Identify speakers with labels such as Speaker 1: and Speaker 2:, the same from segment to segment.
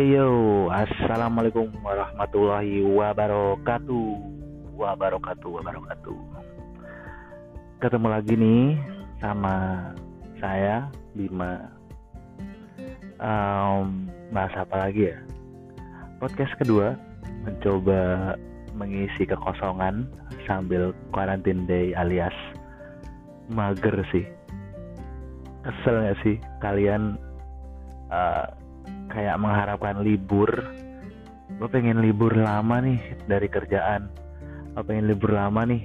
Speaker 1: Ayo, assalamualaikum warahmatullahi wabarakatuh. Wabarakatuh, wabarakatuh. Ketemu lagi nih sama saya Bima. Um, bahas apa lagi ya? Podcast kedua mencoba mengisi kekosongan sambil quarantine day alias mager sih. Kesel gak sih kalian uh, kayak mengharapkan libur. Gue pengen libur lama nih dari kerjaan. Gue pengen libur lama nih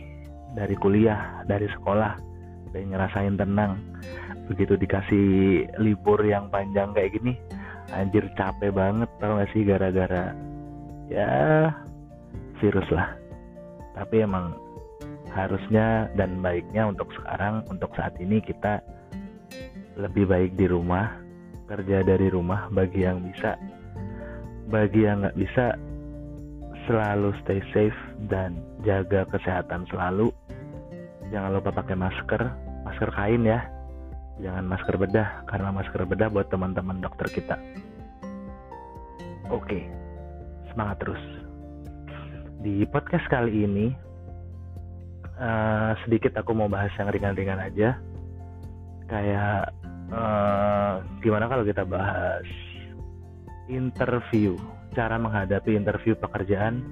Speaker 1: dari kuliah dari sekolah. Pengen ngerasain tenang. Begitu dikasih libur yang panjang kayak gini anjir capek banget tau gak sih gara-gara ya virus lah. Tapi emang harusnya dan baiknya untuk sekarang untuk saat ini kita lebih baik di rumah kerja dari rumah bagi yang bisa bagi yang nggak bisa selalu stay safe dan jaga kesehatan selalu. Jangan lupa pakai masker masker kain ya. Jangan masker bedah karena masker bedah buat teman-teman dokter kita. Oke semangat terus. Di podcast kali ini uh, sedikit aku mau bahas yang ringan-ringan aja. Kayak uh, gimana kalau kita bahas interview? Cara menghadapi interview pekerjaan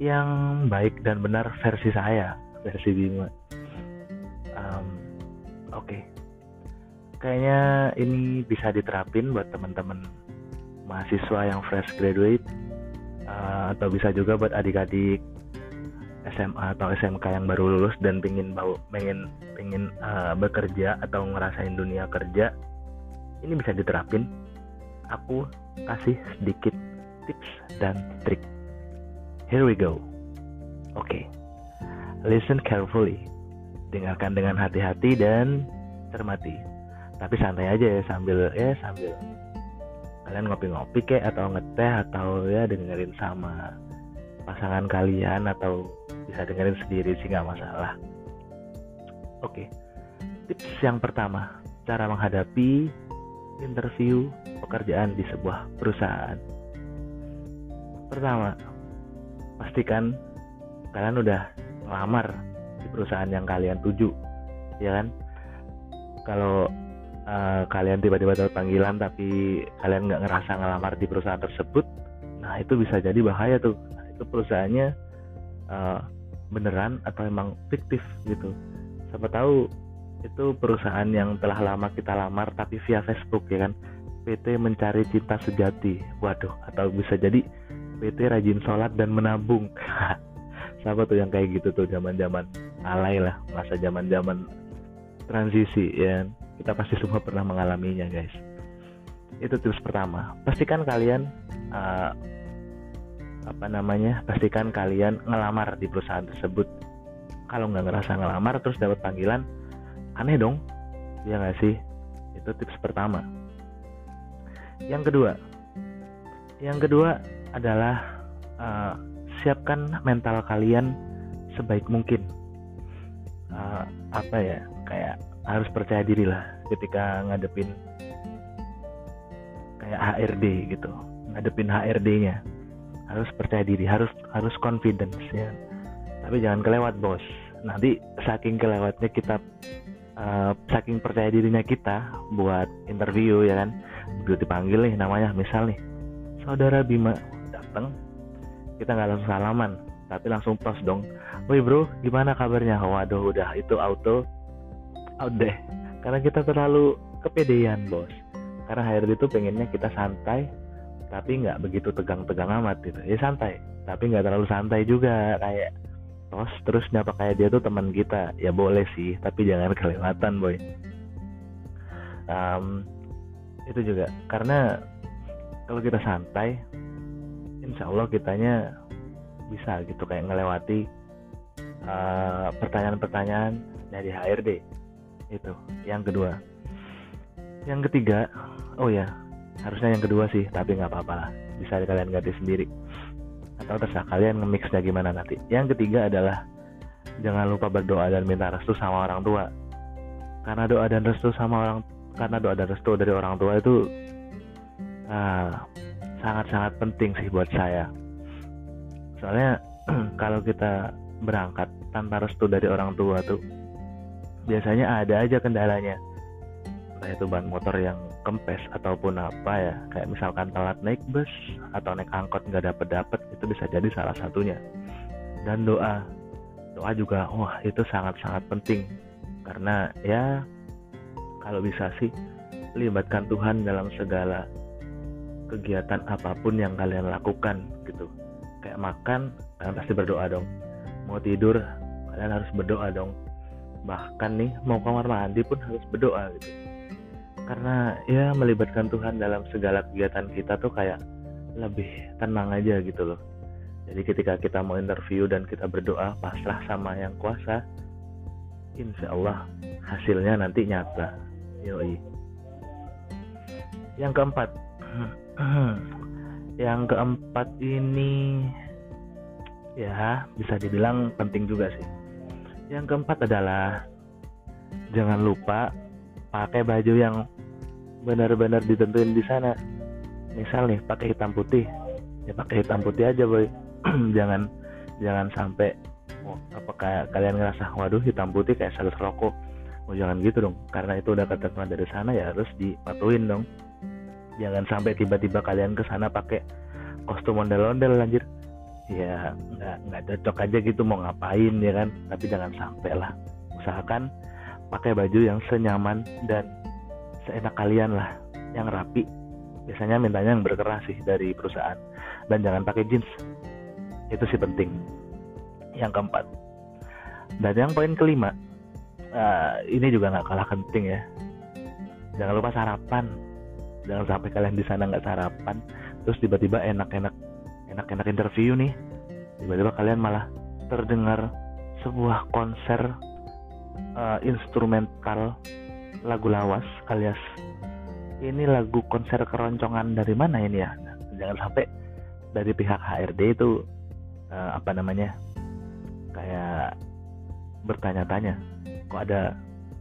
Speaker 1: yang baik dan benar versi saya versi Bima. Um, oke. Okay. kayaknya ini bisa diterapin buat teman-teman mahasiswa yang fresh graduate uh, atau bisa juga buat adik-adik SMA atau SMK yang baru lulus dan pingin bau pengen pengen uh, bekerja atau ngerasain dunia kerja ini bisa diterapin. Aku kasih sedikit tips dan trik. Here we go. Oke. Okay. listen carefully. Dengarkan dengan hati-hati dan cermati. Tapi santai aja ya sambil ya sambil. Kalian ngopi-ngopi kayak atau ngeteh atau ya dengerin sama pasangan kalian atau bisa dengerin sendiri sih nggak masalah. Oke tips yang pertama cara menghadapi interview pekerjaan di sebuah perusahaan. Pertama pastikan kalian udah ngelamar di perusahaan yang kalian tuju ya kan? Kalau uh, kalian tiba-tiba dapat panggilan tapi kalian nggak ngerasa ngelamar di perusahaan tersebut nah itu bisa jadi bahaya tuh. Itu perusahaannya uh, beneran atau emang fiktif gitu. Siapa tahu itu perusahaan yang telah lama kita lamar tapi via Facebook ya kan? PT mencari cinta sejati. Waduh atau bisa jadi PT rajin sholat dan menabung. Siapa tuh yang kayak gitu tuh zaman zaman alay lah masa zaman zaman transisi ya kan? kita pasti semua pernah mengalaminya guys. Itu tips pertama. Pastikan kalian uh, apa namanya pastikan kalian ngelamar di perusahaan tersebut. Kalau nggak ngerasa ngelamar terus dapat panggilan aneh dong. Ya nggak sih? Itu tips pertama. Yang kedua yang kedua adalah uh, siapkan mental kalian sebaik mungkin. Uh, apa ya kayak harus percaya diri lah ketika ngadepin kayak HRD gitu ngadepin HRD-nya harus percaya diri harus harus confidence ya. Tapi jangan kelewat bos. Nanti saking kelewatnya kita uh, saking percaya dirinya kita buat interview ya kan? Begitu dipanggil nih namanya misal nih saudara Bima datang kita nggak langsung salaman tapi langsung pros dong. Woi bro gimana kabarnya? Waduh udah itu auto out deh. Karena kita terlalu kepedean bos. Karena HRD itu pengennya kita santai tapi nggak begitu tegang-tegang amat gitu. Ya santai. Tapi nggak terlalu santai juga. Kayak terus terus nyapa kayak dia tuh teman kita. Ya boleh sih. Tapi jangan kelewatan boy. Um, itu juga. Karena kalau kita santai insya Allah kitanya bisa gitu. Kayak ngelewati uh, pertanyaan-pertanyaan dari HRD itu. Yang kedua. Yang ketiga oh ya harusnya yang kedua sih tapi nggak apa-apa lah. Bisa kalian ganti sendiri. Atau terserah kalian nge-mixnya gimana nanti. Yang ketiga adalah jangan lupa berdoa dan minta restu sama orang tua. Karena doa dan restu sama orang karena doa dan restu dari orang tua itu nah, sangat-sangat penting sih buat saya. Soalnya kalau kita berangkat tanpa restu dari orang tua tuh biasanya ada aja kendalanya. Entah itu ban motor yang kempes ataupun apa ya kayak misalkan telat naik bus atau naik angkot nggak dapet dapet itu bisa jadi salah satunya. Dan doa doa juga wah itu sangat sangat penting. Karena ya kalau bisa sih libatkan Tuhan dalam segala kegiatan apa pun yang kalian lakukan gitu. Kayak makan kalian pasti berdoa dong. Mau tidur kalian harus berdoa dong. Bahkan nih mau kamar mandi pun harus berdoa gitu karena ya melibatkan Tuhan dalam segala kegiatan kita tuh kayak lebih tenang aja gitu loh. Jadi ketika kita mau interview dan kita berdoa pasrah sama yang kuasa insya Allah hasilnya nanti nyata. Yoi. Yang keempat. Yang keempat ini ya bisa dibilang penting juga sih. Yang keempat adalah jangan lupa pakai baju yang benar-benar ditentuin di sana. Misal nih pakai hitam putih. Ya pakai hitam putih aja boy. Jangan jangan sampai oh, apakah kalian ngerasa waduh hitam putih kayak sales rokok. Oh jangan gitu dong. Karena itu udah ketentuan dari sana ya harus dipatuhin dong. Jangan sampai tiba-tiba kalian ke sana pakai kostum ondel-ondel lanjut ya nggak nggak cocok aja gitu mau ngapain ya kan? Tapi jangan sampai lah. Usahakan pakai baju yang senyaman dan seenak kalian lah yang rapi. Biasanya mintanya yang berkeras sih dari perusahaan. Dan jangan pakai jeans. Itu sih penting. Yang keempat. Dan yang poin kelima uh, ini juga nggak kalah penting ya. Jangan lupa sarapan. Jangan sampai kalian di sana nggak sarapan terus tiba-tiba enak-enak enak-enak interview nih. Tiba-tiba kalian malah terdengar sebuah konser uh, instrumental lagu lawas alias ini lagu konser keroncongan dari mana ini ya? Jangan sampai dari pihak HRD itu uh, apa namanya kayak bertanya-tanya kok ada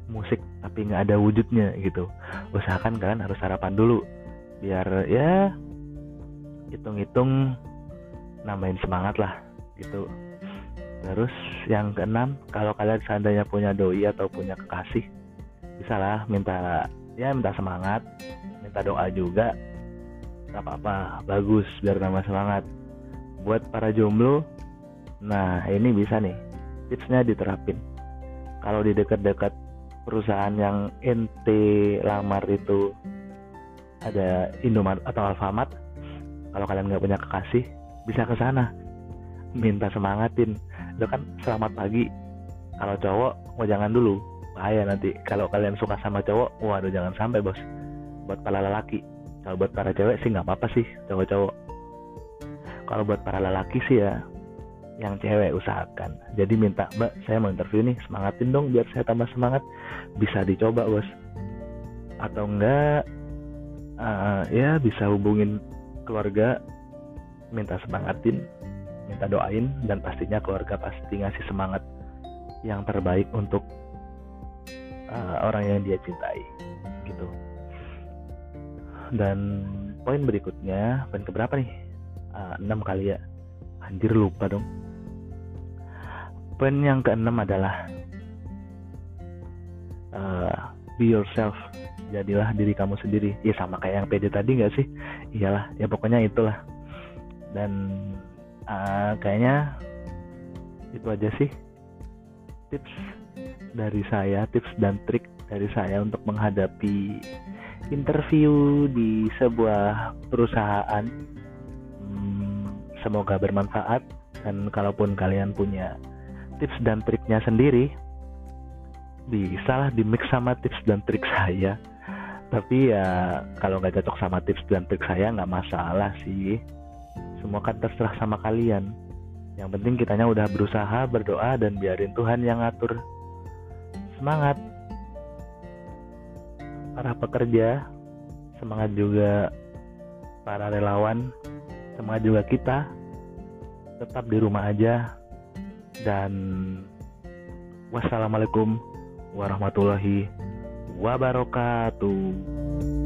Speaker 1: musik tapi nggak ada wujudnya? gitu. Usahakan kalian harus sarapan dulu biar ya hitung-hitung nambahin semangat lah gitu. Terus yang keenam, kalau kalian seandainya punya doi atau punya kekasih, bisa lah minta ya minta semangat, minta doa juga. Gak apa-apa, bagus biar nambah semangat. Buat para jomblo, nah ini bisa nih, tipsnya diterapin. Kalau di dekat-dekat perusahaan yang ente lamar itu ada Indomaret atau Alfamart, kalau kalian nggak punya kekasih, bisa ke sana minta semangatin itu kan selamat pagi kalau cowok mau jangan dulu bahaya nanti kalau kalian suka sama cowok waduh jangan sampai bos. Buat para lelaki. Kalau buat para cewek sih nggak apa-apa sih cowok-cowok. Kalau buat para lelaki sih ya yang cewek usahakan. Jadi minta mbak saya mau interview nih semangatin dong biar saya tambah semangat. Bisa dicoba bos. Atau enggak uh, ya bisa hubungin keluarga minta semangatin minta doain dan pastinya keluarga pasti ngasih semangat yang terbaik untuk uh, orang yang dia cintai gitu. Dan poin berikutnya poin keberapa nih? Uh, kali ya. Anjir lupa dong. Poin yang keenam adalah uh, be yourself. Jadilah diri kamu sendiri. Ya sama kayak yang pede tadi nggak sih? Iyalah ya pokoknya itulah. Dan uh, kayaknya itu aja sih tips dari saya tips dan trik dari saya untuk menghadapi interview di sebuah perusahaan. Hmm, semoga bermanfaat dan kalaupun kalian punya tips dan triknya sendiri bisa lah di mix sama tips dan trik saya. Tapi ya kalau nggak cocok sama tips dan trik saya nggak masalah sih. Semua kan terserah sama kalian. Yang penting kitanya udah berusaha berdoa dan biarin Tuhan yang ngatur semangat. Para pekerja semangat juga para relawan semangat juga kita. Tetap di rumah aja. Dan wassalamualaikum warahmatullahi wabarakatuh